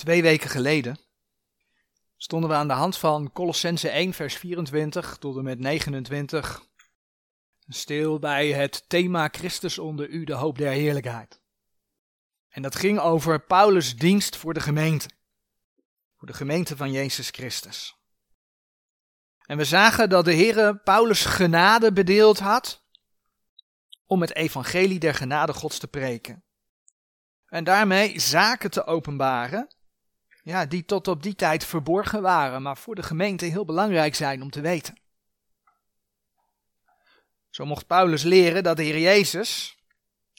Twee weken geleden stonden we aan de hand van Colossense 1, vers 24 tot en met 29 stil bij het thema Christus onder u, de hoop der heerlijkheid. En dat ging over Paulus' dienst voor de gemeente. Voor de gemeente van Jezus Christus. En we zagen dat de Heere Paulus genade bedeeld had om het evangelie der genade Gods te preken. En daarmee zaken te openbaren ja, die tot op die tijd verborgen waren, maar voor de gemeente heel belangrijk zijn om te weten. Zo mocht Paulus leren dat de Heer Jezus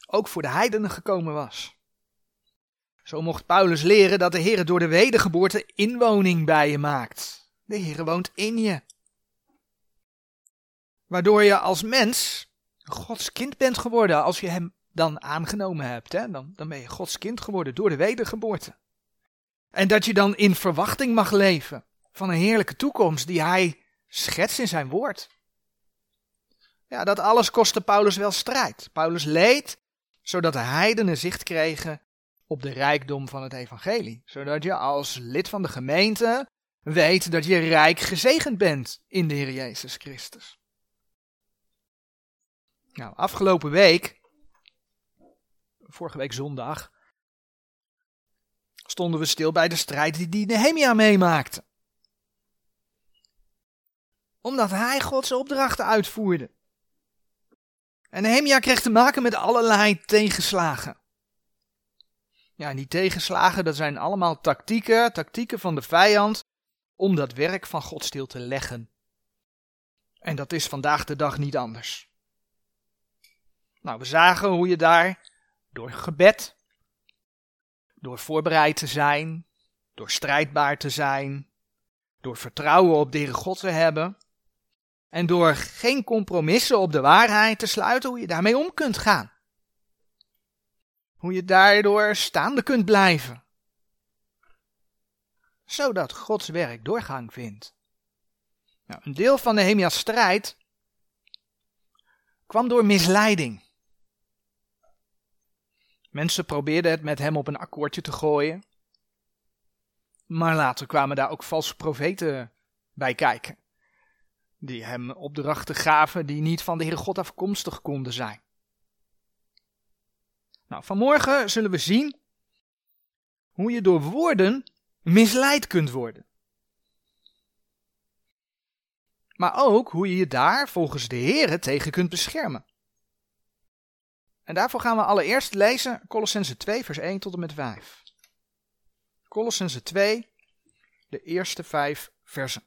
ook voor de heidenen gekomen was. Zo mocht Paulus leren dat de Heer door de wedergeboorte inwoning bij je maakt. De Heer woont in je. Waardoor je als mens Gods kind bent geworden als je hem dan aangenomen hebt. Hè? Dan, dan ben je Gods kind geworden door de wedergeboorte. En dat je dan in verwachting mag leven van een heerlijke toekomst die hij schetst in zijn woord. Ja, dat alles kostte Paulus wel strijd. Paulus leed zodat de heidenen zicht kregen op de rijkdom van het evangelie. Zodat je als lid van de gemeente weet dat je rijk gezegend bent in de Heer Jezus Christus. Nou, afgelopen week, vorige week zondag, stonden we stil bij de strijd die Nehemia meemaakte. Omdat hij Gods opdrachten uitvoerde. En Nehemia kreeg te maken met allerlei tegenslagen. Ja, die tegenslagen, dat zijn allemaal tactieken, tactieken van de vijand, om dat werk van God stil te leggen. En dat is vandaag de dag niet anders. Nou, we zagen hoe je daar door gebed, door voorbereid te zijn, door strijdbaar te zijn, door vertrouwen op de God te hebben en door geen compromissen op de waarheid te sluiten, hoe je daarmee om kunt gaan. Hoe je daardoor staande kunt blijven. Zodat Gods werk doorgang vindt. Nou, een deel van de Nehemia's strijd kwam door misleiding. Mensen probeerden het met hem op een akkoordje te gooien. Maar later kwamen daar ook valse profeten bij kijken. Die hem opdrachten gaven die niet van de Heere God afkomstig konden zijn. Nou, vanmorgen zullen we zien hoe je door woorden misleid kunt worden. Maar ook hoe je je daar volgens de Heere tegen kunt beschermen. En daarvoor gaan we allereerst lezen Colossense 2, vers 1 tot en met 5. Colossense 2, de eerste vijf versen.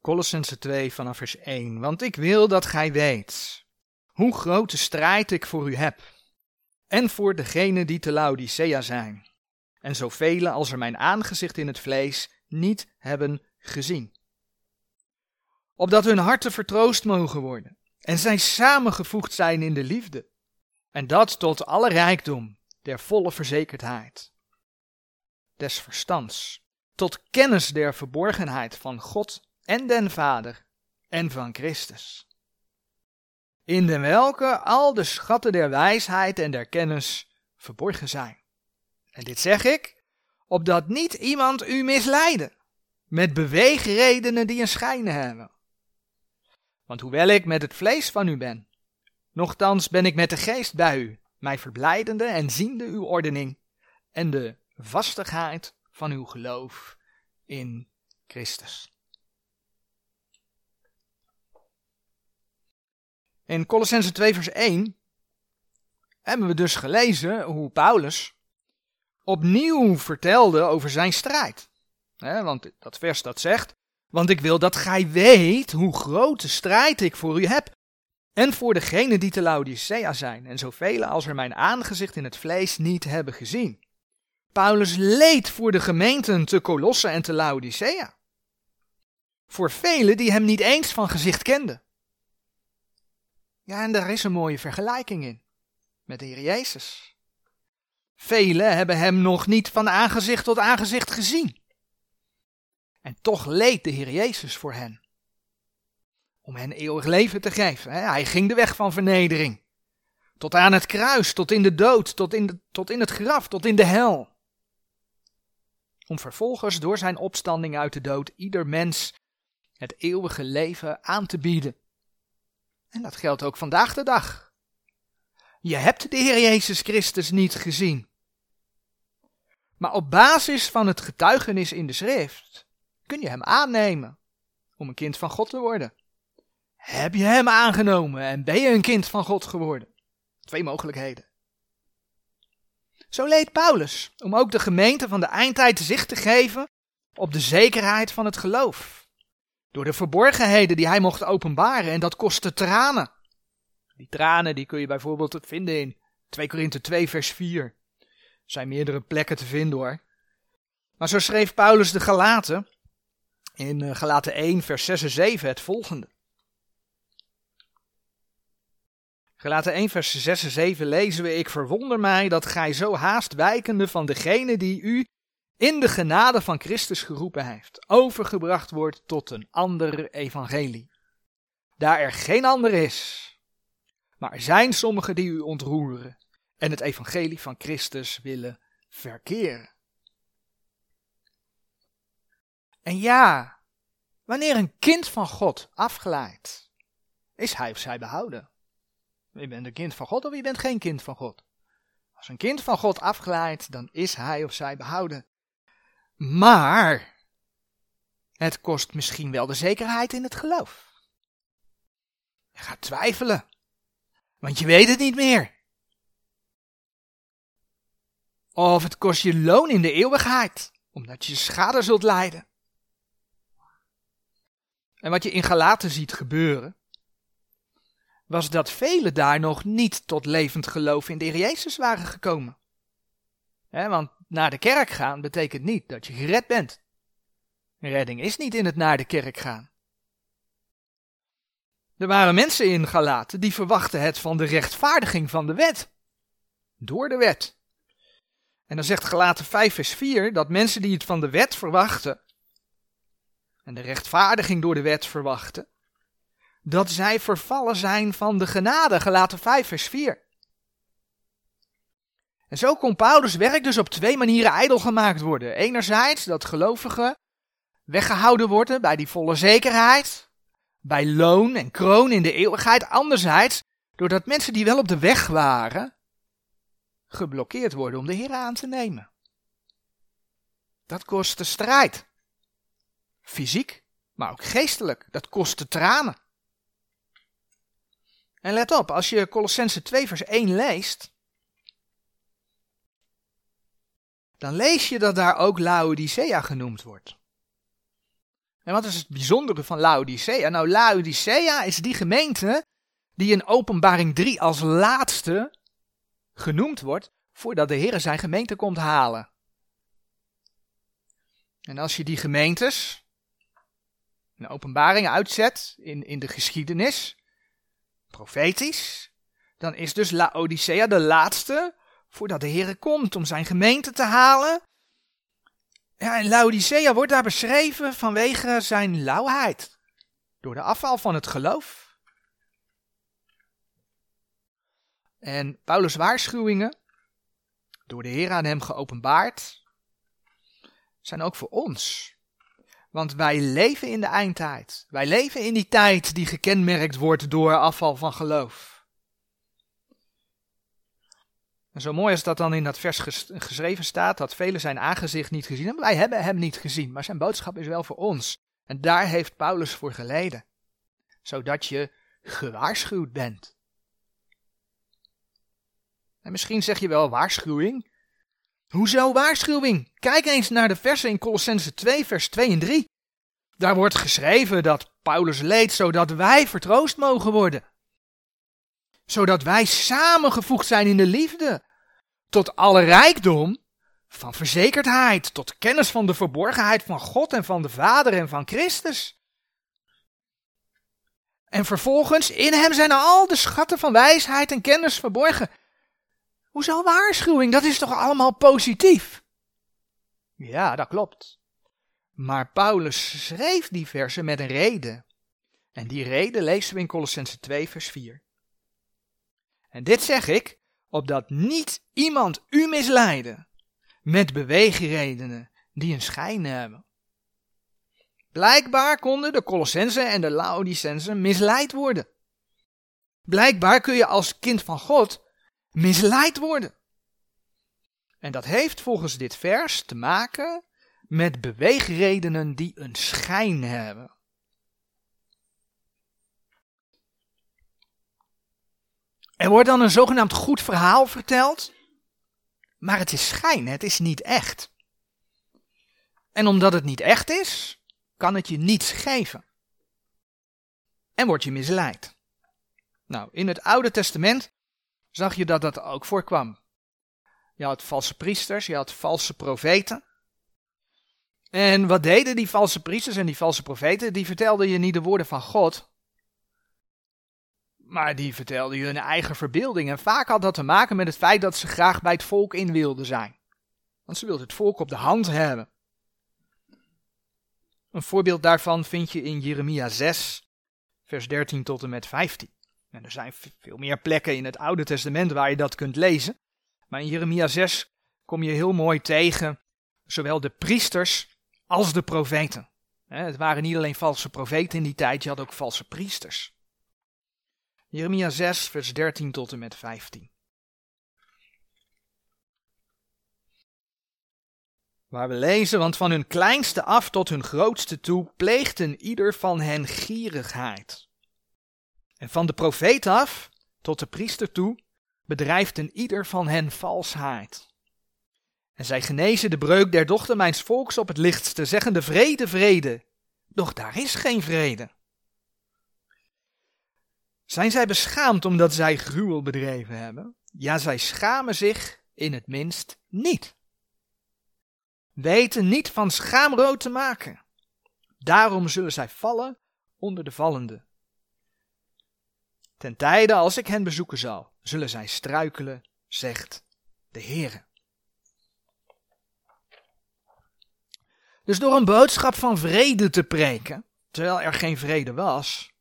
Colossense 2 vanaf vers 1. Want ik wil dat gij weet hoe grote strijd ik voor u heb. En voor degenen die te Laodicea zijn. En zoveel als er mijn aangezicht in het vlees niet hebben gezien. Opdat hun harten vertroost mogen worden en zij samengevoegd zijn in de liefde. En dat tot alle rijkdom der volle verzekerdheid, des verstands, tot kennis der verborgenheid van God en den Vader en van Christus. In de welke al de schatten der wijsheid en der kennis verborgen zijn. En dit zeg ik, opdat niet iemand u misleide met beweegredenen die een schijnen hebben. Want hoewel ik met het vlees van u ben, nochtans ben ik met de geest bij u, mij verblijdende en ziende uw ordening en de vastigheid van uw geloof in Christus. In Colossense 2 vers 1 hebben we dus gelezen hoe Paulus opnieuw vertelde over zijn strijd want dat vers dat zegt, want ik wil dat gij weet hoe grote strijd ik voor u heb. En voor degenen die te Laodicea zijn, en zoveel als er mijn aangezicht in het vlees niet hebben gezien. Paulus leed voor de gemeenten te Colosse en te Laodicea. Voor velen die hem niet eens van gezicht kenden. Ja, en daar is een mooie vergelijking in met de Heer Jezus. Velen hebben hem nog niet van aangezicht tot aangezicht gezien. En toch leed de Heer Jezus voor hen. om hen eeuwig leven te geven. Hij ging de weg van vernedering. Tot aan het kruis, tot in de dood, tot in, tot in het graf, tot in de hel. Om vervolgens door zijn opstanding uit de dood ieder mens het eeuwige leven aan te bieden. En dat geldt ook vandaag de dag. Je hebt de Heer Jezus Christus niet gezien. Maar op basis van het getuigenis in de schrift kun je hem aannemen om een kind van God te worden. Heb je hem aangenomen en ben je een kind van God geworden? Twee mogelijkheden. Zo leed Paulus, om ook de gemeente van de eindtijd zicht te geven op de zekerheid van het geloof. Door de verborgenheden die hij mocht openbaren en dat kostte tranen. Die tranen die kun je bijvoorbeeld vinden in 2 Korinthe 2 vers 4. Er zijn meerdere plekken te vinden hoor. Maar zo schreef Paulus de Galaten in eh, Galaten 1 vers 6 en 7 het volgende. Gelaten 1 vers 6 en 7 lezen we, ik verwonder mij dat gij zo haast wijkende van degene die u in de genade van Christus geroepen heeft, overgebracht wordt tot een ander evangelie. Daar er geen ander is, maar er zijn sommigen die u ontroeren en het evangelie van Christus willen verkeren. En ja, wanneer een kind van God afgeleid, is hij of zij behouden. Je bent een kind van God of je bent geen kind van God. Als een kind van God afgeleid, dan is hij of zij behouden. Maar het kost misschien wel de zekerheid in het geloof. Je gaat twijfelen, want je weet het niet meer. Of het kost je loon in de eeuwigheid, omdat je schade zult lijden. En wat je in Galaten ziet gebeuren, was dat velen daar nog niet tot levend geloof in de Heer Jezus waren gekomen. want naar de kerk gaan betekent niet dat je gered bent. Redding is niet in het naar de kerk gaan. Er waren mensen in Galaten die verwachten het van de rechtvaardiging van de wet. Door de wet. En dan zegt Galaten 5 vers 4 dat mensen die het van de wet verwachten en de rechtvaardiging door de wet verwachten, dat zij vervallen zijn van de genade, gelaten 5 vers 4. En zo kon Paulus' werk dus op twee manieren ijdel gemaakt worden. Enerzijds dat gelovigen weggehouden worden bij die volle zekerheid, bij loon en kroon in de eeuwigheid. Anderzijds doordat mensen die wel op de weg waren, geblokkeerd worden om de Heer aan te nemen. Dat kostte strijd. Fysiek, maar ook geestelijk. Dat kostte tranen. En let op, als je Colossense 2 vers 1 leest, dan lees je dat daar ook Laodicea genoemd wordt. En wat is het bijzondere van Laodicea? Nou, Laodicea is die gemeente die in Openbaring 3 als laatste genoemd wordt voordat de Heer zijn gemeente komt halen. En als je die gemeentes in openbaring uitzet in, in de geschiedenis, profetisch, dan is dus Laodicea de laatste voordat de Heer komt om zijn gemeente te halen. Ja, en Laodicea wordt daar beschreven vanwege zijn lauwheid, door de afval van het geloof. En Paulus' waarschuwingen, door de Heer aan hem geopenbaard, zijn ook voor ons. Want wij leven in de eindtijd. Wij leven in die tijd die gekenmerkt wordt door afval van geloof. En zo mooi als dat dan in dat vers geschreven staat, dat velen zijn aangezicht niet gezien hebben. Wij hebben hem niet gezien, maar zijn boodschap is wel voor ons. En daar heeft Paulus voor geleden. Zodat je gewaarschuwd bent. En misschien zeg je wel waarschuwing. Hoezo waarschuwing? Kijk eens naar de versen in Colossense 2, vers 2 en 3. Daar wordt geschreven dat Paulus leed zodat wij vertroost mogen worden. Zodat wij samengevoegd zijn in de liefde. Tot alle rijkdom van verzekerdheid, tot kennis van de verborgenheid van God en van de Vader en van Christus. En vervolgens, in hem zijn al de schatten van wijsheid en kennis verborgen. Hoezo waarschuwing? Dat is toch allemaal positief? Ja, dat klopt. Maar Paulus schreef die versen met een reden. En die reden lezen we in Colossense 2, vers 4. En dit zeg ik, opdat niet iemand u misleiden met beweegredenen die een schijn hebben. Blijkbaar konden de Colossense en de Laodicense misleid worden. Blijkbaar kun je als kind van God misleid worden. En dat heeft volgens dit vers te maken met beweegredenen die een schijn hebben. Er wordt dan een zogenaamd goed verhaal verteld, maar het is schijn, het is niet echt. En omdat het niet echt is, kan het je niets geven. En word je misleid. Nou, in het Oude Testament zag je dat dat ook voorkwam. Je had valse priesters, je had valse profeten. En wat deden die valse priesters en die valse profeten? Die vertelden je niet de woorden van God, maar die vertelden je hun eigen verbeelding. En vaak had dat te maken met het feit dat ze graag bij het volk in wilden zijn. Want ze wilden het volk op de hand hebben. Een voorbeeld daarvan vind je in Jeremia 6, vers 13 tot en met 15. En er zijn veel meer plekken in het Oude Testament waar je dat kunt lezen. Maar in Jeremia 6 kom je heel mooi tegen zowel de priesters als de profeten. Het waren niet alleen valse profeten in die tijd, je had ook valse priesters. Jeremia 6, vers 13 tot en met 15. Waar we lezen, want van hun kleinste af tot hun grootste toe pleegden ieder van hen gierigheid. En van de profeet af tot de priester toe bedrijfden ieder van hen valsheid. En zij genezen de breuk der dochter mijns volks op het lichtste, zeggende vrede, vrede. Doch daar is geen vrede. Zijn zij beschaamd omdat zij gruwel bedreven hebben? Ja, zij schamen zich in het minst niet. Weten niet van schaamrood te maken. Daarom zullen zij vallen onder de vallende. Ten tijde als ik hen bezoeken zal, zullen zij struikelen, zegt de Heere. Dus door een boodschap van vrede te preken, terwijl er geen vrede was,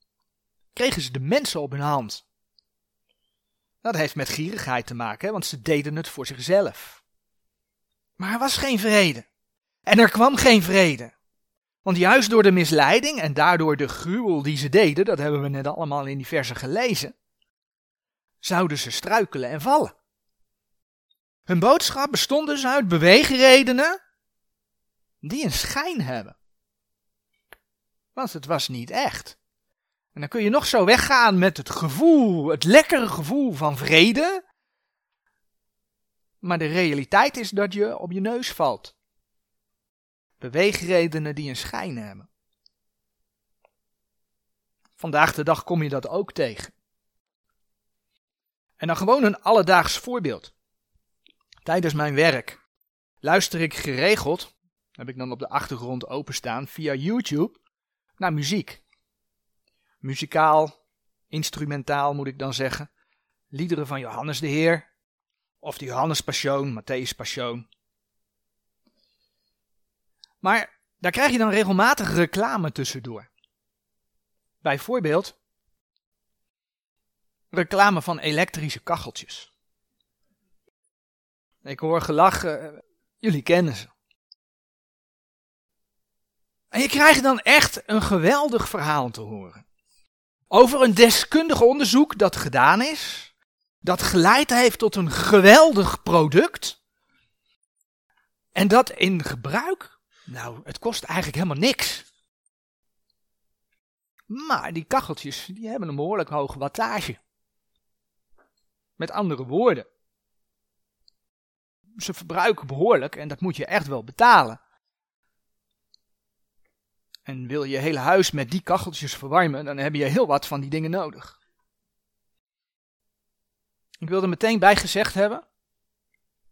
kregen ze de mensen op hun hand. Dat heeft met gierigheid te maken, want ze deden het voor zichzelf. Maar er was geen vrede. En er kwam geen vrede. Want juist door de misleiding en daardoor de gruwel die ze deden, dat hebben we net allemaal in die versen gelezen, zouden ze struikelen en vallen. Hun boodschap bestond dus uit beweegredenen die een schijn hebben. Want het was niet echt. En dan kun je nog zo weggaan met het gevoel, het lekkere gevoel van vrede. Maar de realiteit is dat je op je neus valt. Beweegredenen die een schijn hebben. Vandaag de dag kom je dat ook tegen. En dan gewoon een alledaags voorbeeld. Tijdens mijn werk luister ik geregeld, heb ik dan op de achtergrond openstaan, via YouTube naar muziek muzikaal, instrumentaal moet ik dan zeggen. Liederen van Johannes de Heer, of de Johannes Passion, Matthäus Passion. Maar daar krijg je dan regelmatig reclame tussendoor. Bijvoorbeeld reclame van elektrische kacheltjes. Ik hoor gelach, jullie kennen ze. En je krijgt dan echt een geweldig verhaal te horen. Over een deskundig onderzoek dat gedaan is, dat geleid heeft tot een geweldig product. En dat in gebruik, nou, het kost eigenlijk helemaal niks. Maar die kacheltjes, die hebben een behoorlijk hoge wattage. Met andere woorden, ze verbruiken behoorlijk en dat moet je echt wel betalen. En wil je hele huis met die kacheltjes verwarmen, dan heb je heel wat van die dingen nodig. Ik wil er meteen bij gezegd hebben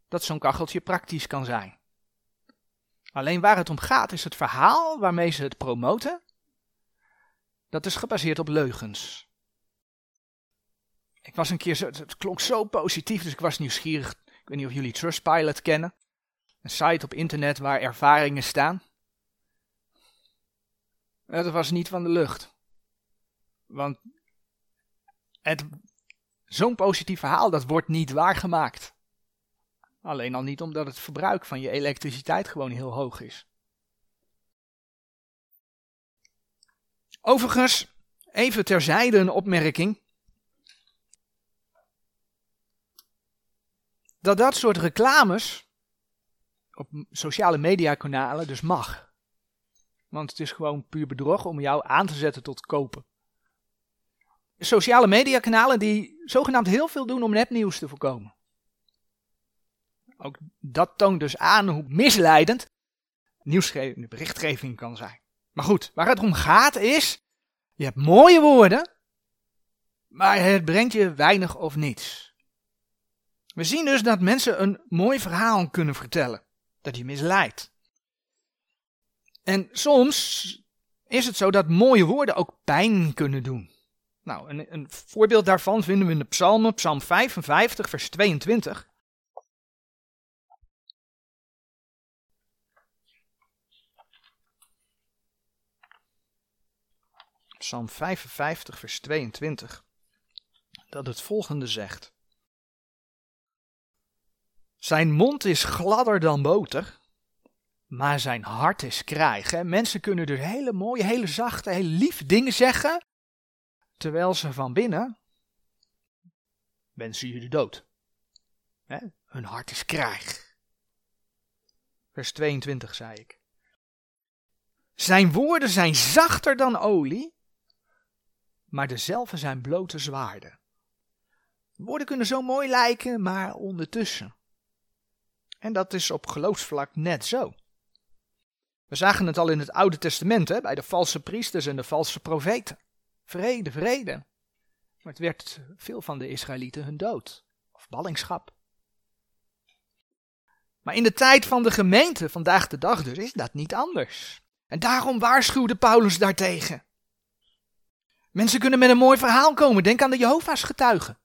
dat zo'n kacheltje praktisch kan zijn. Alleen waar het om gaat is het verhaal waarmee ze het promoten. Dat is gebaseerd op leugens. Ik was een keer, zo, het klonk zo positief, dus ik was nieuwsgierig. Ik weet niet of jullie Trustpilot kennen. Een site op internet waar ervaringen staan. Het was niet van de lucht. Want zo'n positief verhaal, dat wordt niet waargemaakt. Alleen al niet omdat het verbruik van je elektriciteit gewoon heel hoog is. Overigens, even terzijde een opmerking. Dat dat soort reclames op sociale mediakanalen dus mag. Want het is gewoon puur bedrog om jou aan te zetten tot kopen. Sociale mediakanalen die zogenaamd heel veel doen om nepnieuws te voorkomen. Ook dat toont dus aan hoe misleidend nieuwsgeving, berichtgeving kan zijn. Maar goed, waar het om gaat is, je hebt mooie woorden, maar het brengt je weinig of niets. We zien dus dat mensen een mooi verhaal kunnen vertellen, dat je misleidt. En soms is het zo dat mooie woorden ook pijn kunnen doen. Nou, een, een voorbeeld daarvan vinden we in de psalmen, psalm 55, vers 22. Psalm 55, vers 22, dat het volgende zegt. Zijn mond is gladder dan boter, maar zijn hart is krijg. Mensen kunnen dus hele mooie, hele zachte, hele lief dingen zeggen, terwijl ze van binnen wensen de dood. Hun hart is krijg. Vers 22 zei ik. Zijn woorden zijn zachter dan olie, maar dezelfde zijn blote zwaarden. Woorden kunnen zo mooi lijken, maar ondertussen. En dat is op geloofsvlak net zo. We zagen het al in het Oude Testament, hè, bij de valse priesters en de valse profeten. Vrede, vrede. Maar het werd veel van de Israëlieten hun dood, of ballingschap. Maar in de tijd van de gemeente, vandaag de dag dus, is dat niet anders. En daarom waarschuwde Paulus daartegen. Mensen kunnen met een mooi verhaal komen. Denk aan de Jehovah's getuigen.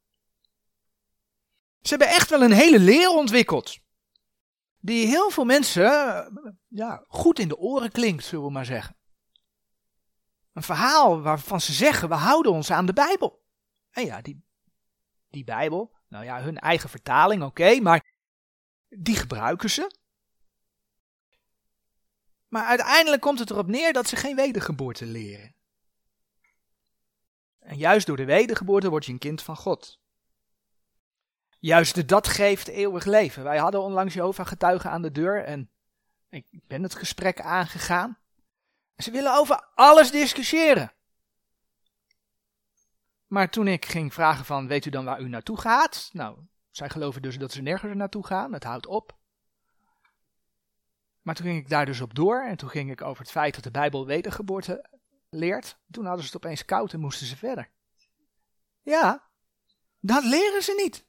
Ze hebben echt wel een hele leer ontwikkeld. Die heel veel mensen ja, goed in de oren klinkt, zullen we maar zeggen. Een verhaal waarvan ze zeggen, we houden ons aan de Bijbel. En ja, die, die Bijbel, nou ja, hun eigen vertaling, oké, maar die gebruiken ze. Maar uiteindelijk komt het erop neer dat ze geen wedergeboorte leren. En juist door de wedergeboorte word je een kind van God. Juist dat geeft eeuwig leven. Wij hadden onlangs Jehovah getuigen aan de deur en ik ben het gesprek aangegaan. Ze willen over alles discussiëren. Maar toen ik ging vragen van, weet u dan waar u naartoe gaat? Nou, zij geloven dus dat ze nergens naartoe gaan, het houdt op. Maar toen ging ik daar dus op door en toen ging ik over het feit dat de Bijbel wedergeboorte leert. Toen hadden ze het opeens koud en moesten ze verder. Ja, dat leren ze niet.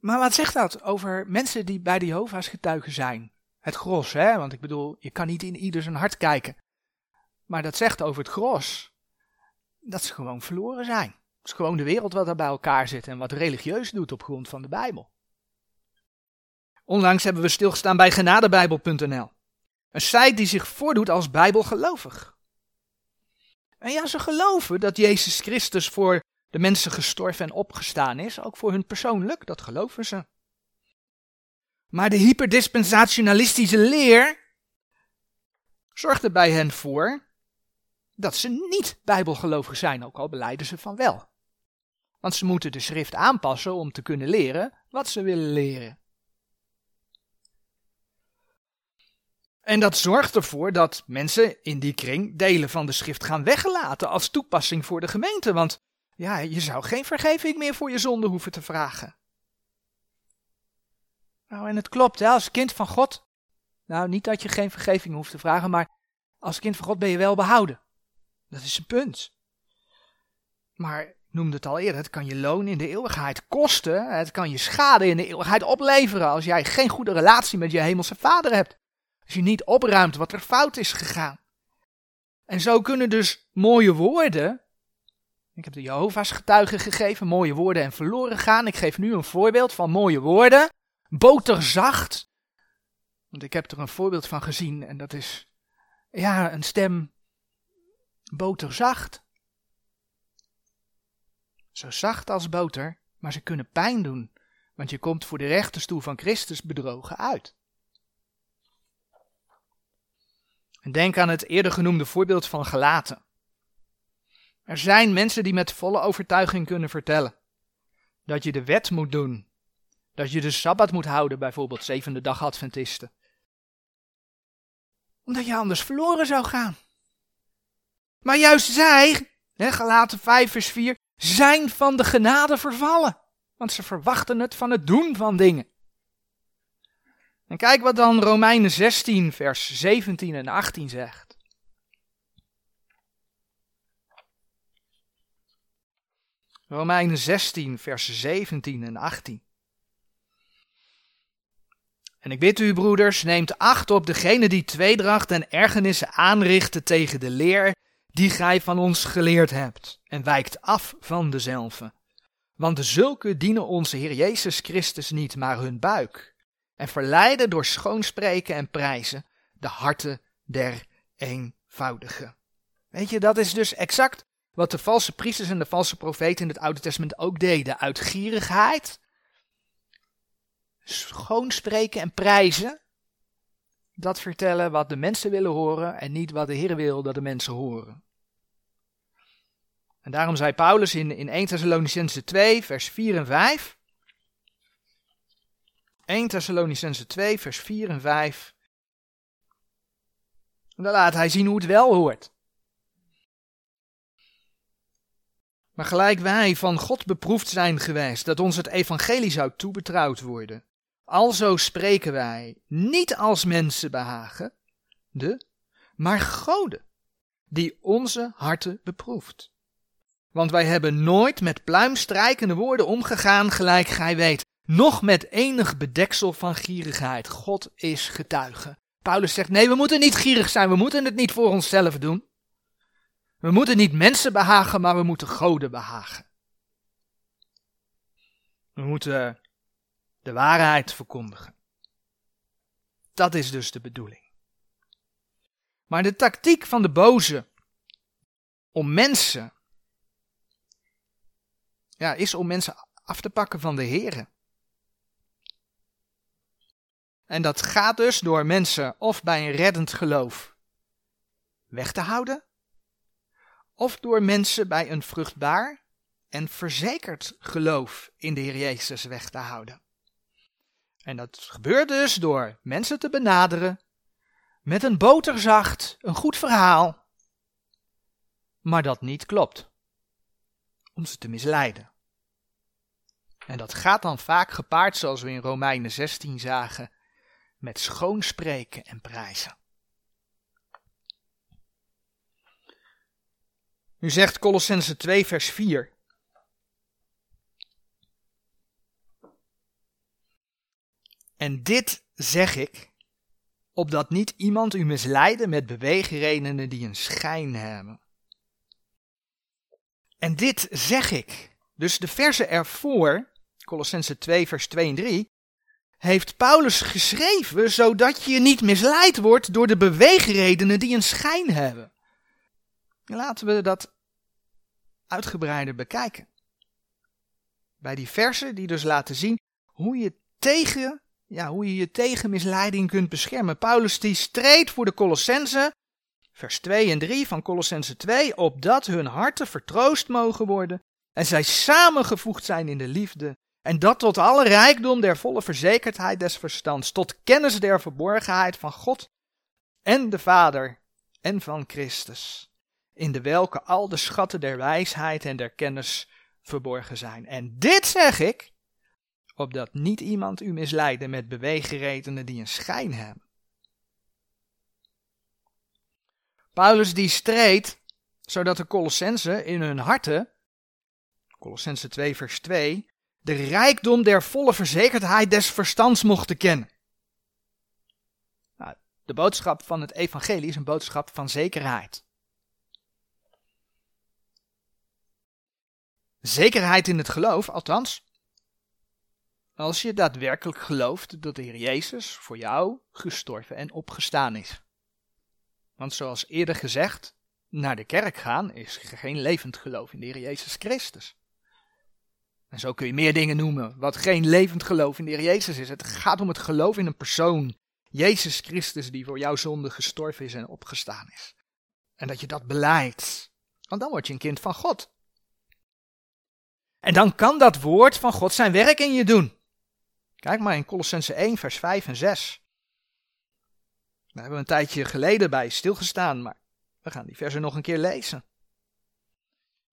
Maar wat zegt dat over mensen die bij de Jehovah's getuigen zijn? Het gros, hè? Want ik bedoel, je kan niet in ieder zijn hart kijken. Maar dat zegt over het gros dat ze gewoon verloren zijn. Het is gewoon de wereld wat er bij elkaar zit en wat religieus doet op grond van de Bijbel. Onlangs hebben we stilgestaan bij genadebijbel.nl. Een site die zich voordoet als bijbelgelovig. En ja, ze geloven dat Jezus Christus voor de mensen gestorven en opgestaan is, ook voor hun persoonlijk, dat geloven ze. Maar de hyperdispensationalistische leer zorgt er bij hen voor dat ze niet bijbelgelovig zijn, ook al beleiden ze van wel. Want ze moeten de schrift aanpassen om te kunnen leren wat ze willen leren. En dat zorgt ervoor dat mensen in die kring delen van de schrift gaan weggelaten als toepassing voor de gemeente. Want ja, je zou geen vergeving meer voor je zonde hoeven te vragen. Nou, en het klopt, hè, als kind van God. Nou, niet dat je geen vergeving hoeft te vragen, maar als kind van God ben je wel behouden. Dat is een punt. Maar ik noemde het al eerder, het kan je loon in de eeuwigheid kosten. Het kan je schade in de eeuwigheid opleveren als jij geen goede relatie met je hemelse vader hebt. Als je niet opruimt wat er fout is gegaan. En zo kunnen dus mooie woorden. Ik heb de Jehovah's getuigen gegeven, mooie woorden en verloren gaan. Ik geef nu een voorbeeld van mooie woorden. Boterzacht. Want ik heb er een voorbeeld van gezien en dat is, ja, een stem boterzacht. Zo zacht als boter, maar ze kunnen pijn doen, want je komt voor de rechterstoel van Christus bedrogen uit. En denk aan het eerder genoemde voorbeeld van gelaten. Er zijn mensen die met volle overtuiging kunnen vertellen dat je de wet moet doen, dat je de sabbat moet houden, bijvoorbeeld zevende dag Adventisten. Omdat je anders verloren zou gaan. Maar juist zij, hè, gelaten 5 vers 4, zijn van de genade vervallen. Want ze verwachten het van het doen van dingen. En kijk wat dan Romeinen 16 vers 17 en 18 zegt. Romeinen 16 vers 17 en 18. En ik bid u, broeders, neemt acht op degene die tweedracht en ergernissen aanrichten tegen de leer die gij van ons geleerd hebt, en wijkt af van dezelfde. Want zulke dienen onze Heer Jezus Christus niet, maar hun buik, en verleiden door schoonspreken en prijzen de harten der eenvoudigen. Weet je, dat is dus exact wat de valse priesters en de valse profeten in het Oude Testament ook deden. Uit gierigheid, schoonspreken en prijzen, dat vertellen wat de mensen willen horen en niet wat de Heer wil dat de mensen horen. En daarom zei Paulus in, in 1 Thessalonicense 2, vers 4 en 5. 1 Thessalonicense 2, vers 4 en 5. En dan laat hij zien hoe het wel hoort. Maar gelijk wij van God beproefd zijn geweest dat ons het evangelie zou toebetrouwd worden, alzo spreken wij niet als mensen behagen, de, maar Gode, die onze harten beproeft. Want wij hebben nooit met pluimstrijkende woorden omgegaan, gelijk gij weet, nog met enig bedeksel van gierigheid. God is getuige. Paulus zegt, nee, we moeten niet gierig zijn, we moeten het niet voor onszelf doen. We moeten niet mensen behagen, maar we moeten goden behagen. We moeten de waarheid verkondigen. Dat is dus de bedoeling. Maar de tactiek van de boze om mensen ja, is om mensen af te pakken van de Here. En dat gaat dus door mensen of bij een reddend geloof weg te houden, of door mensen bij een vruchtbaar en verzekerd geloof in de Heer Jezus weg te houden. En dat gebeurt dus door mensen te benaderen met een boterzacht, een goed verhaal, maar dat niet klopt, om ze te misleiden. En dat gaat dan vaak gepaard, zoals we in Romeinen 16 zagen, met schoonspreken en prijzen. Nu zegt Colossense 2 vers 4. En dit zeg ik, opdat niet iemand u misleiden met beweegredenen die een schijn hebben. En dit zeg ik. Dus de verse ervoor Colossense 2, vers 2 en 3, heeft Paulus geschreven zodat je niet misleid wordt door de beweegredenen die een schijn hebben. Laten we dat uitgebreider bekijken. Bij die versen die dus laten zien hoe je tegen, ja, hoe je, je tegen misleiding kunt beschermen. Paulus die streed voor de Colossense, vers 2 en 3 van Colossense 2, opdat hun harten vertroost mogen worden en zij samengevoegd zijn in de liefde en dat tot alle rijkdom der volle verzekerdheid des verstands, tot kennis der verborgenheid van God en de Vader en van Christus, in de welke al de schatten der wijsheid en der kennis verborgen zijn. En dit zeg ik, opdat niet iemand u misleiden met beweegredenen die een schijn hebben. Paulus die streed, zodat de Colossensen in hun harten, Colossense 2 vers 2, de rijkdom der volle verzekerdheid des verstands mochten kennen. Nou, de boodschap van het evangelie is een boodschap van zekerheid. Zekerheid in het geloof, althans, als je daadwerkelijk gelooft dat de Heer Jezus voor jou gestorven en opgestaan is. Want zoals eerder gezegd, naar de kerk gaan is geen levend geloof in de Heer Jezus Christus. En zo kun je meer dingen noemen wat geen levend geloof in de Heer Jezus is. Het gaat om het geloof in een persoon, Jezus Christus, die voor jouw zonde gestorven is en opgestaan is. En dat je dat beleidt. Want dan word je een kind van God. En dan kan dat woord van God zijn werk in je doen. Kijk maar in Colossense 1, vers 5 en 6. Daar hebben we een tijdje geleden bij stilgestaan, maar we gaan die versen nog een keer lezen.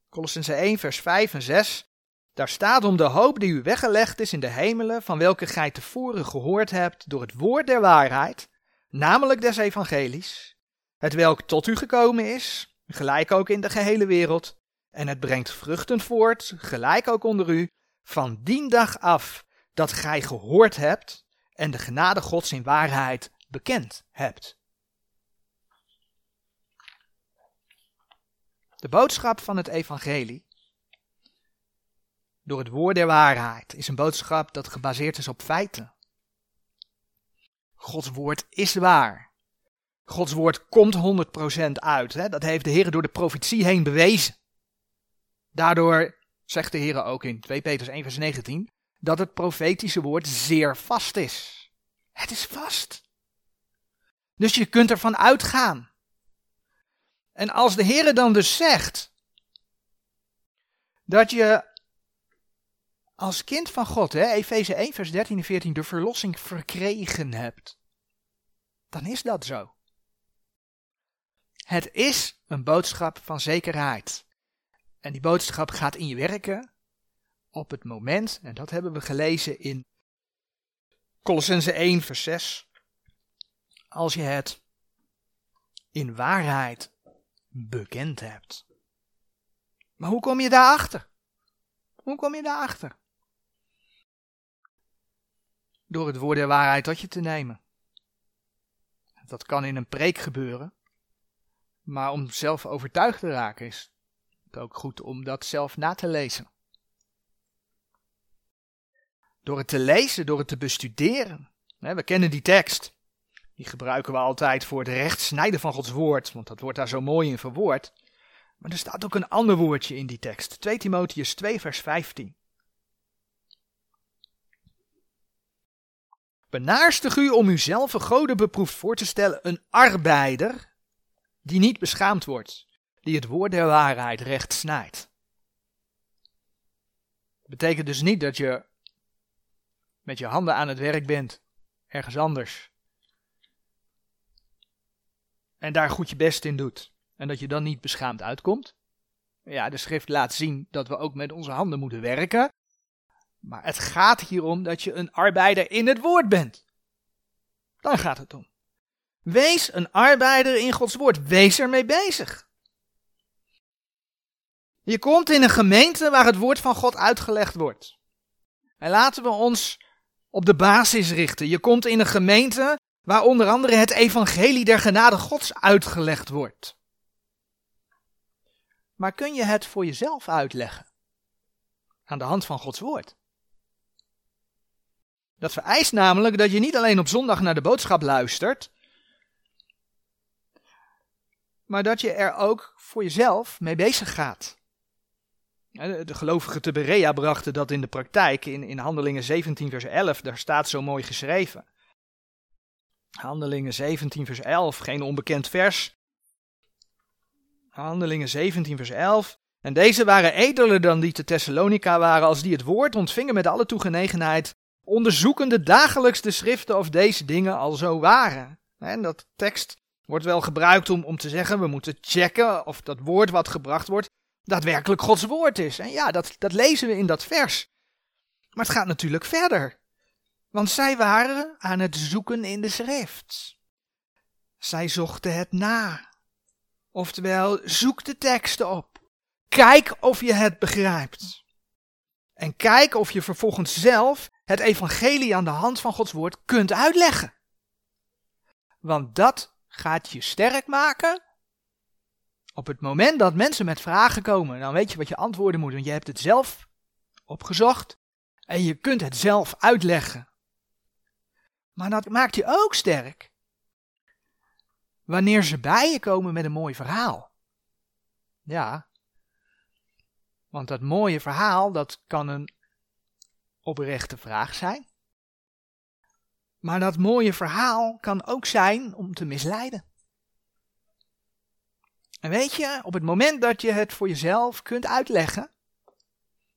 Colossense 1, vers 5 en 6. Daar staat om de hoop die u weggelegd is in de hemelen, van welke gij tevoren gehoord hebt door het woord der waarheid, namelijk des evangelies, het welk tot u gekomen is, gelijk ook in de gehele wereld, en het brengt vruchten voort, gelijk ook onder u, van dien dag af dat gij gehoord hebt en de genade Gods in waarheid bekend hebt. De boodschap van het evangelie door het woord der waarheid is een boodschap dat gebaseerd is op feiten. Gods woord is waar. Gods woord komt 100% uit. Hè? Dat heeft de Heer door de profetie heen bewezen. Daardoor zegt de Heer ook in 2 Petrus 1 vers 19 dat het profetische woord zeer vast is. Het is vast. Dus je kunt ervan uitgaan. En als de Heer dan dus zegt dat je als kind van God, Efeze 1 vers 13 en 14, de verlossing verkregen hebt, dan is dat zo. Het is een boodschap van zekerheid. En die boodschap gaat in je werken op het moment, en dat hebben we gelezen in Colossense 1 vers 6, als je het in waarheid bekend hebt. Maar hoe kom je daarachter? Hoe kom je daarachter? Door het woord der waarheid tot je te nemen. Dat kan in een preek gebeuren. Maar om zelf overtuigd te raken is het ook goed om dat zelf na te lezen. Door het te lezen, door het te bestuderen. We kennen die tekst. Die gebruiken we altijd voor het recht snijden van Gods woord, want dat wordt daar zo mooi in verwoord. Maar er staat ook een ander woordje in die tekst. 2 Timotheus 2 vers 15. Benaarstig u om uzelf een goden beproefd voor te stellen, een arbeider die niet beschaamd wordt, die het woord der waarheid recht snijdt. Dat betekent dus niet dat je met je handen aan het werk bent, ergens anders. En daar goed je best in doet. En dat je dan niet beschaamd uitkomt. Ja, de schrift laat zien dat we ook met onze handen moeten werken. Maar het gaat hier om dat je een arbeider in het woord bent. Dan gaat het om. Wees een arbeider in Gods woord. Wees ermee bezig. Je komt in een gemeente waar het woord van God uitgelegd wordt. En laten we ons op de basis richten. Je komt in een gemeente waar onder andere het evangelie der genade Gods uitgelegd wordt. Maar kun je het voor jezelf uitleggen? Aan de hand van Gods woord. Dat vereist namelijk dat je niet alleen op zondag naar de boodschap luistert, maar dat je er ook voor jezelf mee bezig gaat. De gelovigen te Berea brachten dat in de praktijk in, in Handelingen 17 vers 11, daar staat zo mooi geschreven. Handelingen 17 vers 11, geen onbekend vers. Handelingen 17 vers 11. En deze waren edeler dan die te Thessalonica waren, als die het woord ontvingen met alle toegenegenheid, onderzoekende dagelijks de schriften of deze dingen al zo waren. En dat tekst wordt wel gebruikt om, om te zeggen, we moeten checken of dat woord wat gebracht wordt, daadwerkelijk Gods woord is. En ja, dat, dat lezen we in dat vers. Maar het gaat natuurlijk verder. Want zij waren aan het zoeken in de schrift. Zij zochten het na. Oftewel, zoek de teksten op. Kijk of je het begrijpt. En kijk of je vervolgens zelf het evangelie aan de hand van Gods woord kunt uitleggen. Want dat gaat je sterk maken. Op het moment dat mensen met vragen komen, dan weet je wat je antwoorden moet, want je hebt het zelf opgezocht en je kunt het zelf uitleggen. Maar dat maakt je ook sterk wanneer ze bij je komen met een mooi verhaal. Ja. Want dat mooie verhaal, dat kan een oprechte vraag zijn. Maar dat mooie verhaal kan ook zijn om te misleiden. En weet je, op het moment dat je het voor jezelf kunt uitleggen,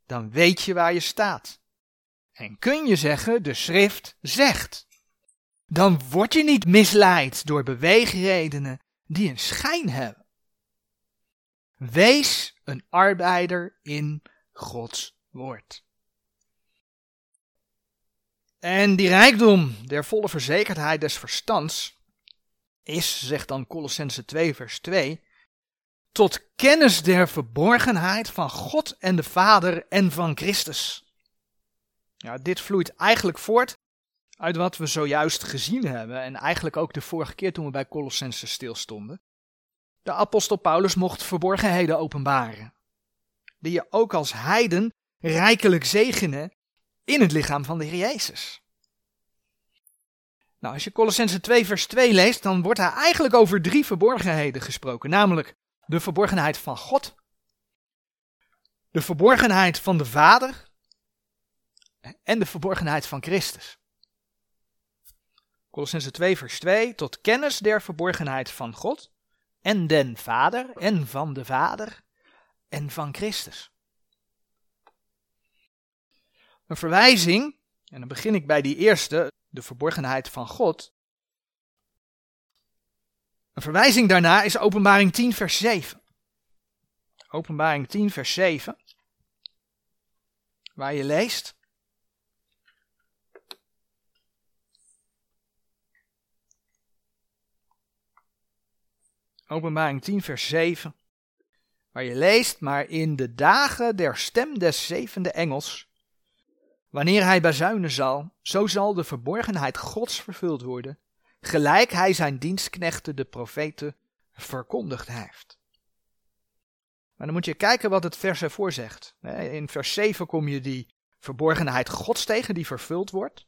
dan weet je waar je staat. En kun je zeggen, de schrift zegt. Dan word je niet misleid door beweegredenen die een schijn hebben. Wees een arbeider in Gods woord. En die rijkdom der volle verzekerdheid des verstands is, zegt dan Colossense 2 vers 2, tot kennis der verborgenheid van God en de Vader en van Christus. Ja, dit vloeit eigenlijk voort uit wat we zojuist gezien hebben en eigenlijk ook de vorige keer toen we bij Colossense stilstonden. De apostel Paulus mocht verborgenheden openbaren, die je ook als heiden rijkelijk zegenen in het lichaam van de Heer Jezus. Nou, als je Colossense 2 vers 2 leest, dan wordt daar eigenlijk over drie verborgenheden gesproken, namelijk de verborgenheid van God, de verborgenheid van de Vader en de verborgenheid van Christus. Colossense 2 vers 2, tot kennis der verborgenheid van God en den Vader en van de Vader en van Christus. Een verwijzing, en dan begin ik bij die eerste, de verborgenheid van God. Een verwijzing daarna is Openbaring 10, vers 7. Openbaring 10, vers 7. Waar je leest. Openbaring 10, vers 7. Waar je leest, maar in de dagen der stem des zevende engels Wanneer hij bazuinen zal, zo zal de verborgenheid Gods vervuld worden, gelijk hij zijn dienstknechten, de profeten, verkondigd heeft. Maar dan moet je kijken wat het vers ervoor zegt. In vers 7 kom je die verborgenheid Gods tegen die vervuld wordt.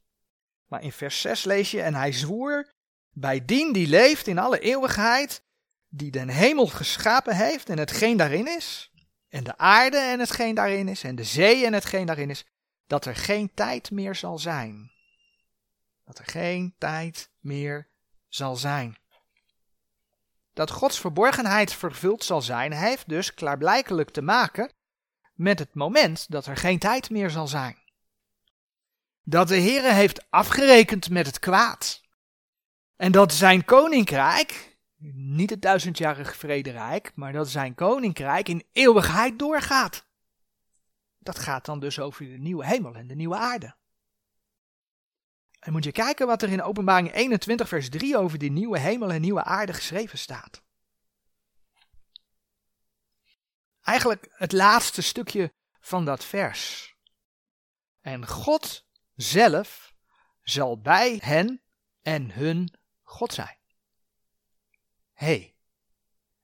Maar in vers 6 lees je, en hij zwoer bij dien die leeft in alle eeuwigheid, die den hemel geschapen heeft en hetgeen daarin is, en de aarde en hetgeen daarin is, en de zee en hetgeen daarin is, dat er geen tijd meer zal zijn. Dat er geen tijd meer zal zijn. Dat Gods verborgenheid vervuld zal zijn, heeft dus klaarblijkelijk te maken met het moment dat er geen tijd meer zal zijn. Dat de Heere heeft afgerekend met het kwaad. En dat zijn koninkrijk, niet het duizendjarig vrederijk, maar dat zijn koninkrijk in eeuwigheid doorgaat. Dat gaat dan dus over de nieuwe hemel en de nieuwe aarde. En moet je kijken wat er in Openbaring 21, vers 3 over die nieuwe hemel en nieuwe aarde geschreven staat. Eigenlijk het laatste stukje van dat vers. En God zelf zal bij hen en hun God zijn. Hé. Hey.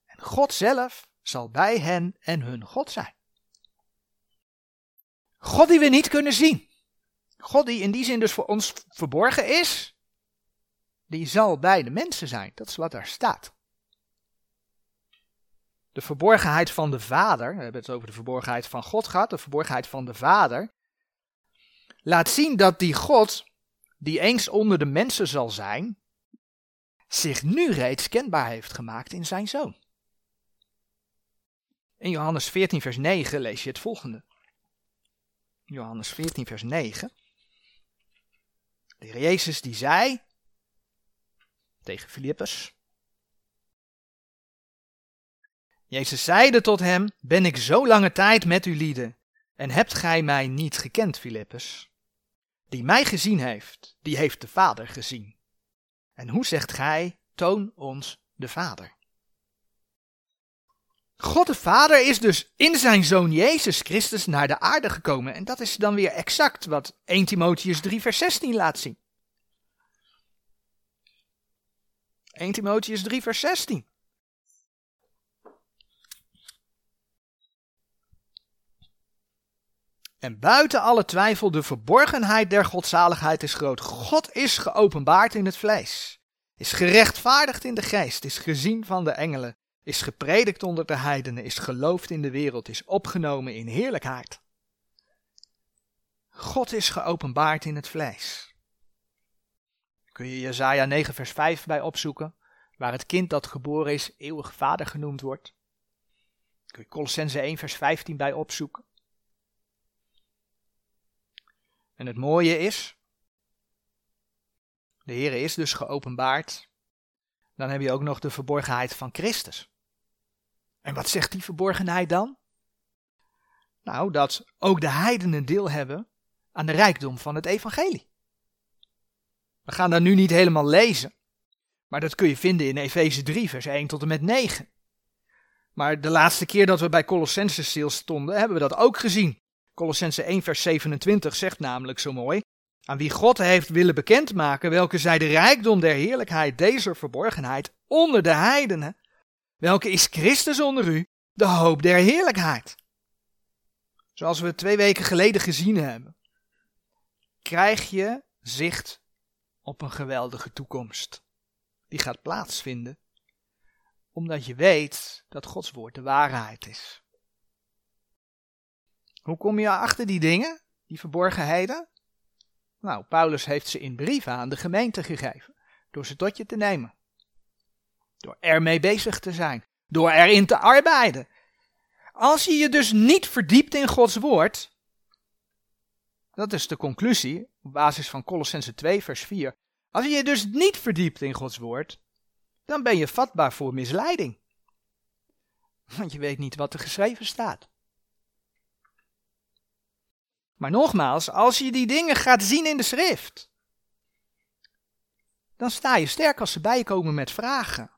En God zelf zal bij hen en hun God zijn. God die we niet kunnen zien. God die in die zin dus voor ons verborgen is, die zal bij de mensen zijn. Dat is wat daar staat. De verborgenheid van de Vader, we hebben het over de verborgenheid van God gehad, de verborgenheid van de Vader, laat zien dat die God, die eens onder de mensen zal zijn, zich nu reeds kenbaar heeft gemaakt in zijn Zoon. In Johannes 14, vers 9 lees je het volgende. Johannes 14, vers 9. De heer Jezus die zei tegen Filippus. Jezus zeide tot hem, ben ik zo lange tijd met u lieden, en hebt gij mij niet gekend, Filippus? Die mij gezien heeft, die heeft de Vader gezien. En hoe zegt gij, toon ons de Vader? God de Vader is dus in zijn zoon Jezus Christus naar de aarde gekomen. En dat is dan weer exact wat 1 Timotheus 3 vers 16 laat zien. 1 Timotheus 3 vers 16. En buiten alle twijfel, de verborgenheid der godzaligheid is groot. God is geopenbaard in het vlees, is gerechtvaardigd in de geest, is gezien van de engelen, is gepredikt onder de heidenen, is geloofd in de wereld, is opgenomen in heerlijkheid. God is geopenbaard in het vlees. Kun je Jezaja 9 vers 5 bij opzoeken, waar het kind dat geboren is eeuwig vader genoemd wordt. Kun je Colossense 1 vers 15 bij opzoeken. En het mooie is, de Heer is dus geopenbaard. Dan heb je ook nog de verborgenheid van Christus. En wat zegt die verborgenheid dan? Nou, dat ook de heidenen deel hebben aan de rijkdom van het evangelie. We gaan dat nu niet helemaal lezen, maar dat kun je vinden in Efeze 3, vers 1 tot en met 9. Maar de laatste keer dat we bij Colossense stil stonden, hebben we dat ook gezien. Colossense 1, vers 27 zegt namelijk zo mooi: Aan wie God heeft willen bekendmaken, welke zij de rijkdom der heerlijkheid, deze verborgenheid onder de heidenen, welke is Christus onder u, de hoop der heerlijkheid. Zoals we twee weken geleden gezien hebben, krijg je zicht op een geweldige toekomst. Die gaat plaatsvinden, omdat je weet dat Gods woord de waarheid is. Hoe kom je achter die dingen, die verborgenheden? Nou, Paulus heeft ze in brieven aan de gemeente gegeven, door ze tot je te nemen. Door ermee bezig te zijn, door erin te arbeiden. Als je je dus niet verdiept in Gods woord, dat is de conclusie op basis van Colossense 2 vers 4. Als je je dus niet verdiept in Gods woord, dan ben je vatbaar voor misleiding. Want je weet niet wat er geschreven staat. Maar nogmaals, als je die dingen gaat zien in de schrift, dan sta je sterk als ze bij je komen met vragen.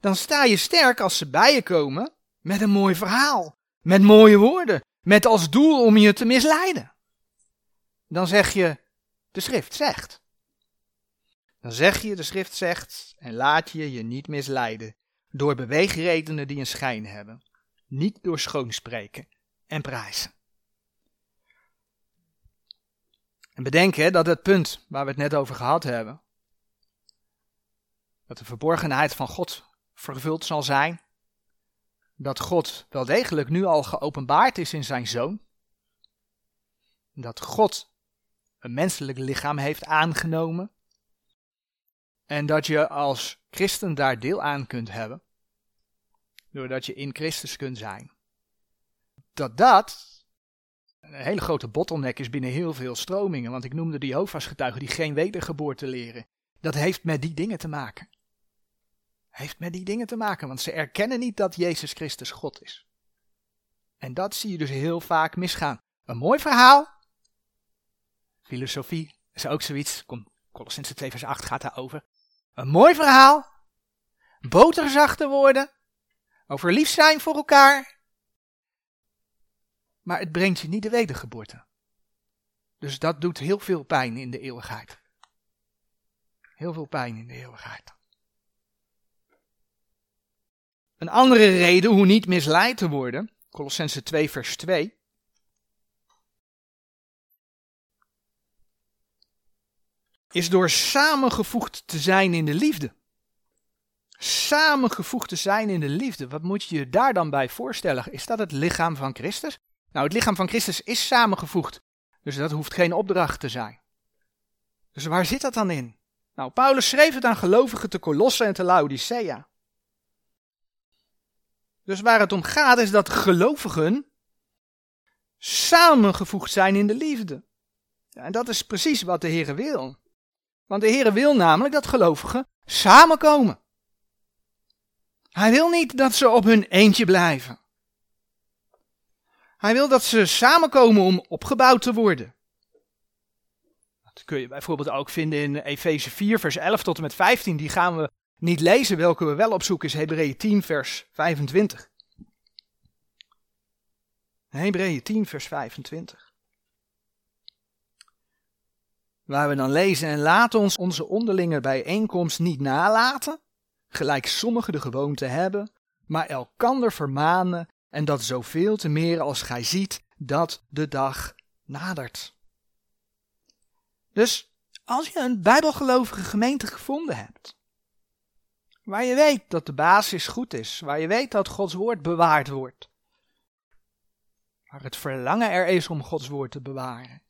Dan sta je sterk als ze bij je komen met een mooi verhaal, met mooie woorden, met als doel om je te misleiden. Dan zeg je, de schrift zegt. Dan zeg je, de schrift zegt, en laat je je niet misleiden door beweegredenen die een schijn hebben, niet door schoonspreken en prijzen. En bedenk hè, dat het punt waar we het net over gehad hebben, dat de verborgenheid van God vervuld zal zijn, dat God wel degelijk nu al geopenbaard is in zijn zoon, dat God een menselijk lichaam heeft aangenomen en dat je als christen daar deel aan kunt hebben, doordat je in Christus kunt zijn. Dat dat een hele grote bottleneck is binnen heel veel stromingen, want ik noemde de Jehovah's die geen wedergeboorte leren. Dat heeft met die dingen te maken. Heeft met die dingen te maken, want ze erkennen niet dat Jezus Christus God is. En dat zie je dus heel vaak misgaan. Een mooi verhaal. Filosofie is ook zoiets. Colossense 2 vers 8 gaat daarover. Een mooi verhaal. Boterzachte woorden. Over lief zijn voor elkaar maar het brengt je niet de wedergeboorte. Dus dat doet heel veel pijn in de eeuwigheid. Heel veel pijn in de eeuwigheid. Een andere reden hoe niet misleid te worden, Colossense 2 vers 2, is door samengevoegd te zijn in de liefde. Samengevoegd te zijn in de liefde. Wat moet je je daar dan bij voorstellen? Is dat het lichaam van Christus? Nou, het lichaam van Christus is samengevoegd. Dus dat hoeft geen opdracht te zijn. Dus waar zit dat dan in? Nou, Paulus schreef het aan gelovigen te Colosse en te Laodicea. Dus waar het om gaat is dat gelovigen samengevoegd zijn in de liefde. Ja, en dat is precies wat de Heer wil. Want de Heer wil namelijk dat gelovigen samenkomen. Hij wil niet dat ze op hun eentje blijven. Hij wil dat ze samenkomen om opgebouwd te worden. Dat kun je bijvoorbeeld ook vinden in Efeze 4, vers 11 tot en met 15. Die gaan we niet lezen. Welke we wel opzoeken is Hebreeën 10, vers 25. Hebreeën 10, vers 25. Waar we dan lezen, en laat ons onze onderlinge bijeenkomst niet nalaten, gelijk sommigen de gewoonte hebben, maar elkander vermanen en dat zoveel te meer als gij ziet dat de dag nadert. Dus als je een bijbelgelovige gemeente gevonden hebt, Waar je weet dat de basis goed is, waar je weet dat Gods woord bewaard wordt. Waar het verlangen er is om Gods woord te bewaren.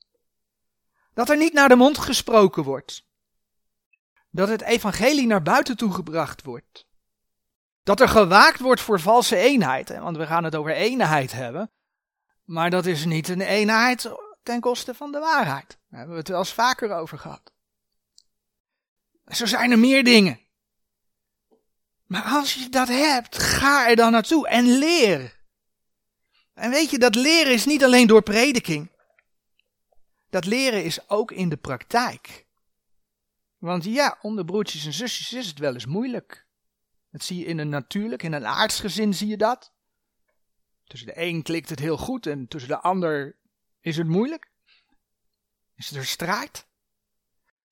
Dat er niet naar de mond gesproken wordt. Dat het evangelie naar buiten toe gebracht wordt. Dat er gewaakt wordt voor valse eenheid. Want we gaan het over eenheid hebben. Maar dat is niet een eenheid ten koste van de waarheid. Daar hebben we het wel eens vaker over gehad. Zo zijn er meer dingen. Maar als je dat hebt, ga er dan naartoe en leer. En weet je, dat leren is niet alleen door prediking. Dat leren is ook in de praktijk. Want ja, onder broertjes en zusjes is het wel eens moeilijk. Dat zie je in een natuurlijk, in een aardsgezin zie je dat. Tussen de een klikt het heel goed en tussen de ander is het moeilijk. Is er strijd.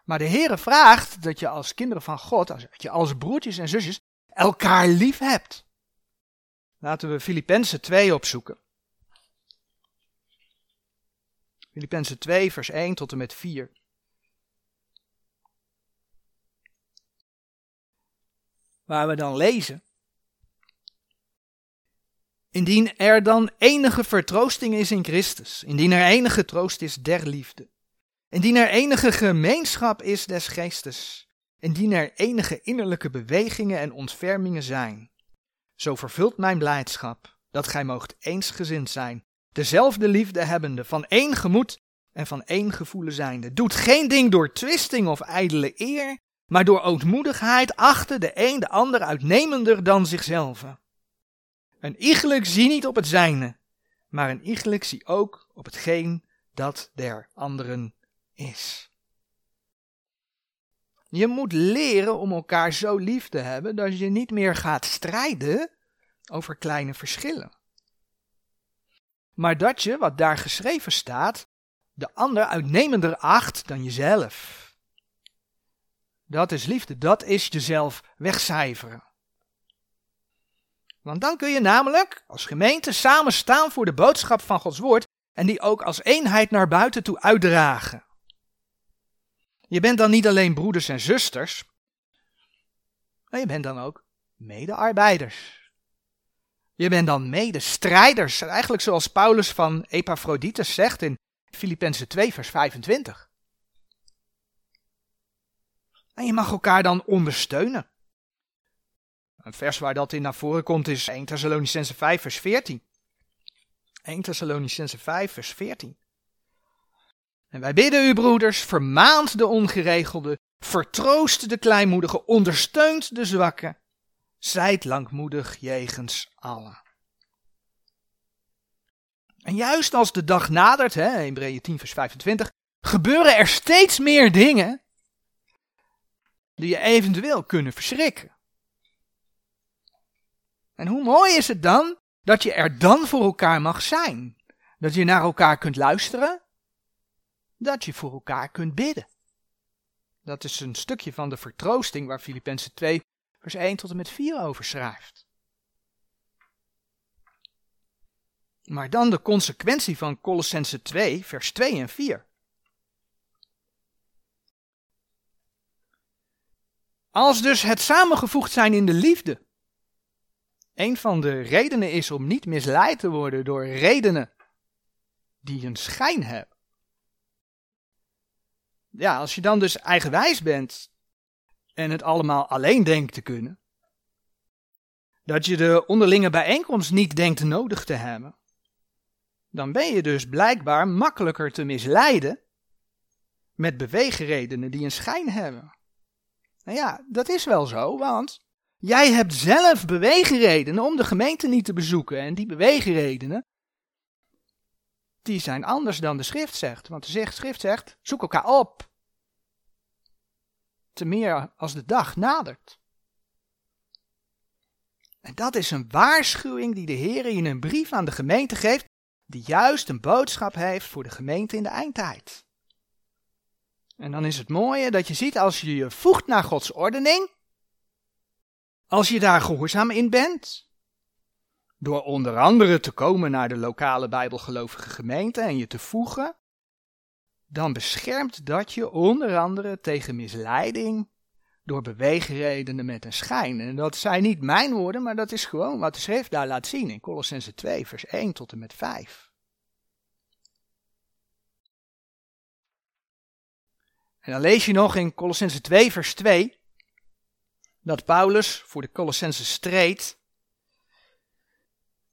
Maar de Heere vraagt dat je als kinderen van God, als je als broertjes en zusjes, elkaar lief hebt. Laten we Filippenzen 2 opzoeken. Filippenzen 2, vers 1 tot en met 4. Waar we dan lezen. Indien er dan enige vertroosting is in Christus, indien er enige troost is der liefde, indien er enige gemeenschap is des geestes, indien er enige innerlijke bewegingen en ontfermingen zijn, zo vervult mijn blijdschap dat gij moogt eensgezind zijn, dezelfde liefde hebbende, van één gemoed en van één gevoelen zijnde. Doet geen ding door twisting of ijdele eer, maar door ootmoedigheid achten de een de ander uitnemender dan zichzelf. Een iegelijk zie niet op het zijne, maar een iegelijk zie ook op hetgeen dat der anderen is. Je moet leren om elkaar zo lief te hebben dat je niet meer gaat strijden over kleine verschillen. Maar dat je, wat daar geschreven staat, de ander uitnemender acht dan jezelf. Dat is liefde, dat is jezelf wegcijferen. Want dan kun je namelijk als gemeente samen staan voor de boodschap van Gods woord en die ook als eenheid naar buiten toe uitdragen. Je bent dan niet alleen broeders en zusters, maar je bent dan ook medearbeiders. Je bent dan medestrijders, eigenlijk zoals Paulus van Epaphroditus zegt in Filippenzen 2 vers 25. En je mag elkaar dan ondersteunen. Een vers waar dat in naar voren komt is 1 Thessalonicense 5 vers 14. 1 Thessalonicense 5 vers 14. En wij bidden u broeders, vermaant de ongeregelde, vertroost de kleinmoedige, ondersteunt de zwakke, zijt langmoedig jegens allen. En juist als de dag nadert, Hebreeën 10 vers 25, gebeuren er steeds meer dingen die je eventueel kunnen verschrikken. En hoe mooi is het dan dat je er dan voor elkaar mag zijn? Dat je naar elkaar kunt luisteren, dat je voor elkaar kunt bidden. Dat is een stukje van de vertroosting waar Filippenzen 2 vers 1 tot en met 4 over schrijft. Maar dan de consequentie van Colossense 2 vers 2 en 4. Als dus het samengevoegd zijn in de liefde een van de redenen is om niet misleid te worden door redenen die een schijn hebben. Ja, als je dan dus eigenwijs bent en het allemaal alleen denkt te kunnen, dat je de onderlinge bijeenkomst niet denkt nodig te hebben, dan ben je dus blijkbaar makkelijker te misleiden met beweegredenen die een schijn hebben. Nou ja, dat is wel zo, want jij hebt zelf beweegredenen om de gemeente niet te bezoeken. En die beweegredenen, die zijn anders dan de schrift zegt. Want de schrift zegt, zoek elkaar op. Te meer als de dag nadert. En dat is een waarschuwing die de Heer in een brief aan de gemeente geeft, die juist een boodschap heeft voor de gemeente in de eindtijd. En dan is het mooie dat je ziet als je je voegt naar Gods ordening, als je daar gehoorzaam in bent, door onder andere te komen naar de lokale bijbelgelovige gemeente en je te voegen, dan beschermt dat je onder andere tegen misleiding door beweegredenen met een schijn. En dat zijn niet mijn woorden, maar dat is gewoon wat de schrift daar laat zien in Colossense 2, vers 1 tot en met 5. En dan lees je nog in Colossense 2, vers 2, dat Paulus voor de Colossense streed,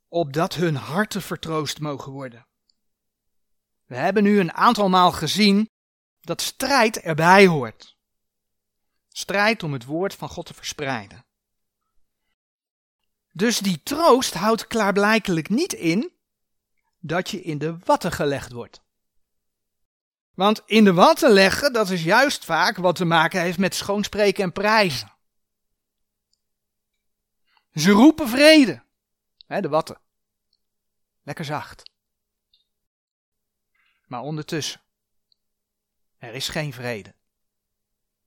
opdat hun harten vertroost mogen worden. We hebben nu een aantal maal gezien dat strijd erbij hoort. Strijd om het woord van God te verspreiden. Dus die troost houdt klaarblijkelijk niet in dat je in de watten gelegd wordt. Want in de watten leggen, dat is juist vaak wat te maken heeft met schoonspreken en prijzen. Ze roepen vrede. De watten. Lekker zacht. Maar ondertussen, er is geen vrede.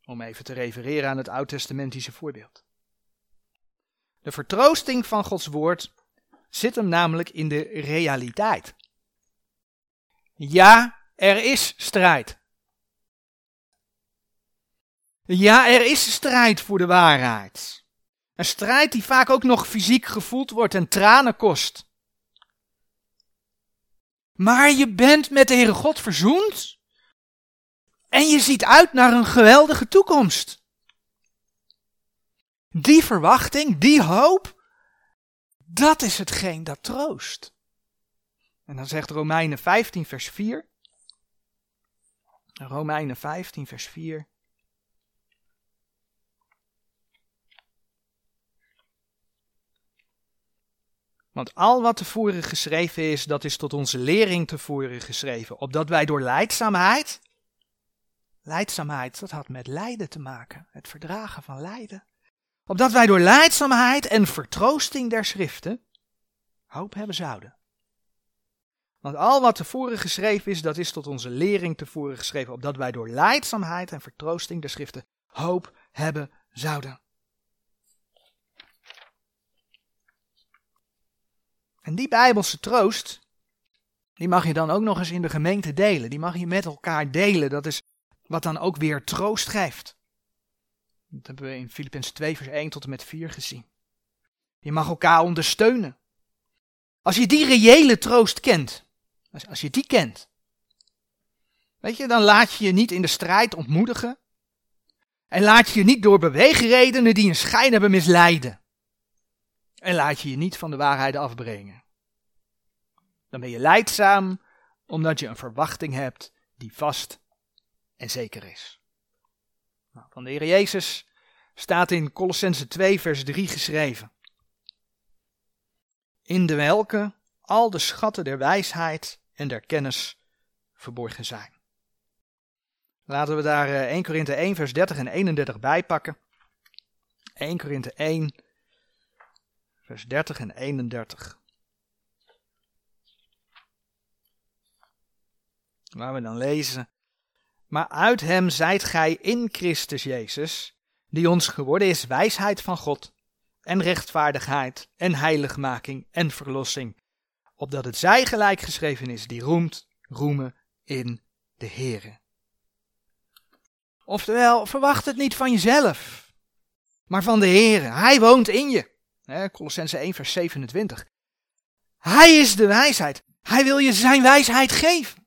Om even te refereren aan het oud-testamentische voorbeeld. De vertroosting van Gods woord zit hem namelijk in de realiteit. Ja, er is strijd. Ja, er is strijd voor de waarheid. Een strijd die vaak ook nog fysiek gevoeld wordt en tranen kost. Maar je bent met de Heere God verzoend. En je ziet uit naar een geweldige toekomst. Die verwachting, die hoop, dat is hetgeen dat troost. En dan zegt Romeinen 15, vers 4. Romeinen 15, vers 4. Want al wat tevoren geschreven is, dat is tot onze lering tevoren geschreven, opdat wij door leidzaamheid, leidzaamheid, dat had met lijden te maken, het verdragen van lijden, opdat wij door leidzaamheid en vertroosting der schriften hoop hebben zouden. Want al wat tevoren geschreven is, dat is tot onze lering tevoren geschreven, opdat wij door leidzaamheid en vertroosting der schriften hoop hebben zouden. En die bijbelse troost, die mag je dan ook nog eens in de gemeente delen. Die mag je met elkaar delen. Dat is wat dan ook weer troost geeft. Dat hebben we in Filippenzen 2 vers 1 tot en met 4 gezien. Je mag elkaar ondersteunen. Als je die reële troost kent, als, als je die kent, weet je, dan laat je je niet in de strijd ontmoedigen. En laat je je niet door beweegredenen die een schijn hebben misleiden. En laat je je niet van de waarheid afbrengen. Dan ben je leidzaam omdat je een verwachting hebt die vast en zeker is. Nou, van de Heer Jezus staat in Colossense 2 vers 3 geschreven. In de welke al de schatten der wijsheid en der kennis verborgen zijn. Laten we daar 1 eh, Korinthe 1 vers 30 en 31 bij pakken. 1 Korinthe 1 vers 30 en 31. Waar we dan lezen. Maar uit hem zijt gij in Christus Jezus, die ons geworden is wijsheid van God, en rechtvaardigheid, en heiligmaking, en verlossing, opdat het zij gelijk geschreven is, die roemt, roemen in de Heere. Oftewel, verwacht het niet van jezelf, maar van de Heere. Hij woont in je. Colossense 1, vers 27. Hij is de wijsheid. Hij wil je zijn wijsheid geven.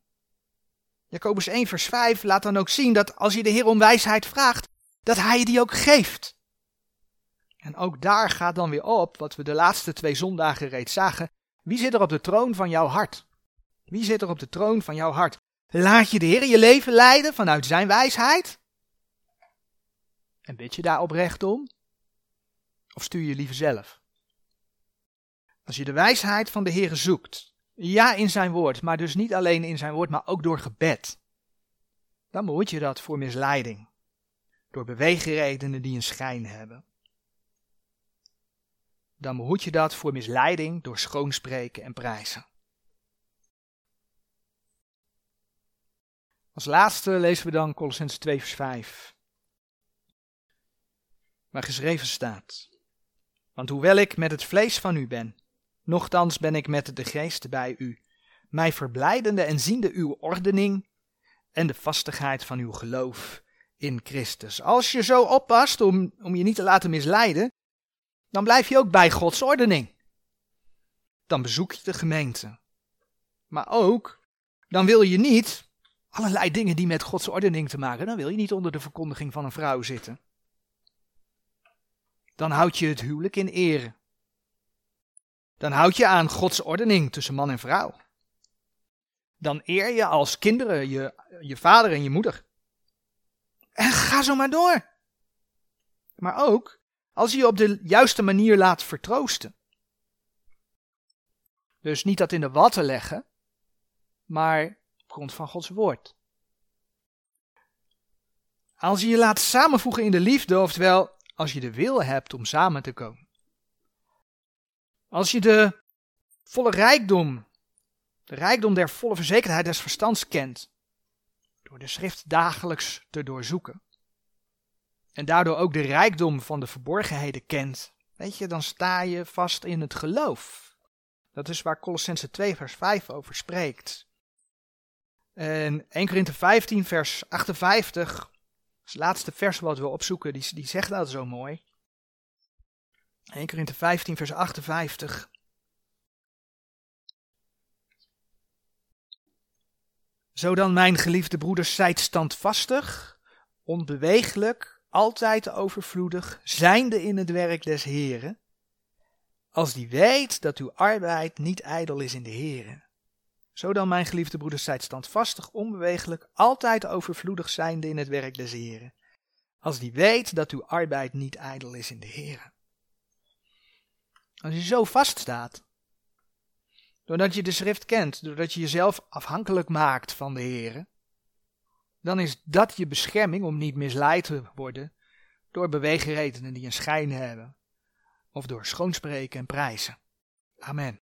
Jacobus 1, vers 5 laat dan ook zien dat als je de Heer om wijsheid vraagt, dat Hij je die ook geeft. En ook daar gaat dan weer op, wat we de laatste twee zondagen reeds zagen. Wie zit er op de troon van jouw hart? Wie zit er op de troon van jouw hart? Laat je de Heer je leven leiden vanuit zijn wijsheid? En bid je daar oprecht om? Of stuur je liever zelf? Als je de wijsheid van de Heer zoekt, ja in zijn woord, maar dus niet alleen in zijn woord, maar ook door gebed, dan behoed je dat voor misleiding, door beweegredenen die een schijn hebben. Dan behoed je dat voor misleiding door schoonspreken en prijzen. Als laatste lezen we dan Colossens 2 vers 5. Waar geschreven staat. Want hoewel ik met het vlees van u ben, nochtans ben ik met de geest bij u, mij verblijdende en ziende uw ordening en de vastigheid van uw geloof in Christus. Als je zo oppast om, om je niet te laten misleiden, dan blijf je ook bij Gods ordening. Dan bezoek je de gemeente. Maar ook, dan wil je niet allerlei dingen die met Gods ordening te maken, dan wil je niet onder de verkondiging van een vrouw zitten. Dan houd je het huwelijk in ere. Dan houd je aan Gods ordening tussen man en vrouw. Dan eer je als kinderen je, je vader en je moeder. En ga zo maar door. Maar ook als je je op de juiste manier laat vertroosten. Dus niet dat in de watten leggen, maar op grond van Gods woord. Als je je laat samenvoegen in de liefde, oftewel als je de wil hebt om samen te komen. Als je de volle rijkdom, de rijkdom der volle verzekerdheid des verstands kent, door de schrift dagelijks te doorzoeken. En daardoor ook de rijkdom van de verborgenheden kent, weet je, dan sta je vast in het geloof. Dat is waar Colossense 2 vers 5 over spreekt. En 1 Korinthe 15 vers 58, dat is het laatste vers wat we opzoeken, die, die zegt dat zo mooi. 1 Korinthe 15 vers 58. Zo dan, mijn geliefde broeders, zijt standvastig, onbeweeglijk, altijd overvloedig, zijnde in het werk des Heren, als die weet dat uw arbeid niet ijdel is in de Heren. Zo dan, mijn geliefde broeders, zijt standvastig, onbeweeglijk, altijd overvloedig zijnde in het werk des Heren, als die weet dat uw arbeid niet ijdel is in de Heren. Als je zo vaststaat, doordat je de schrift kent, doordat je jezelf afhankelijk maakt van de Heer, dan is dat je bescherming om niet misleid te worden door beweegredenen die een schijn hebben, of door schoonspreken en prijzen. Amen.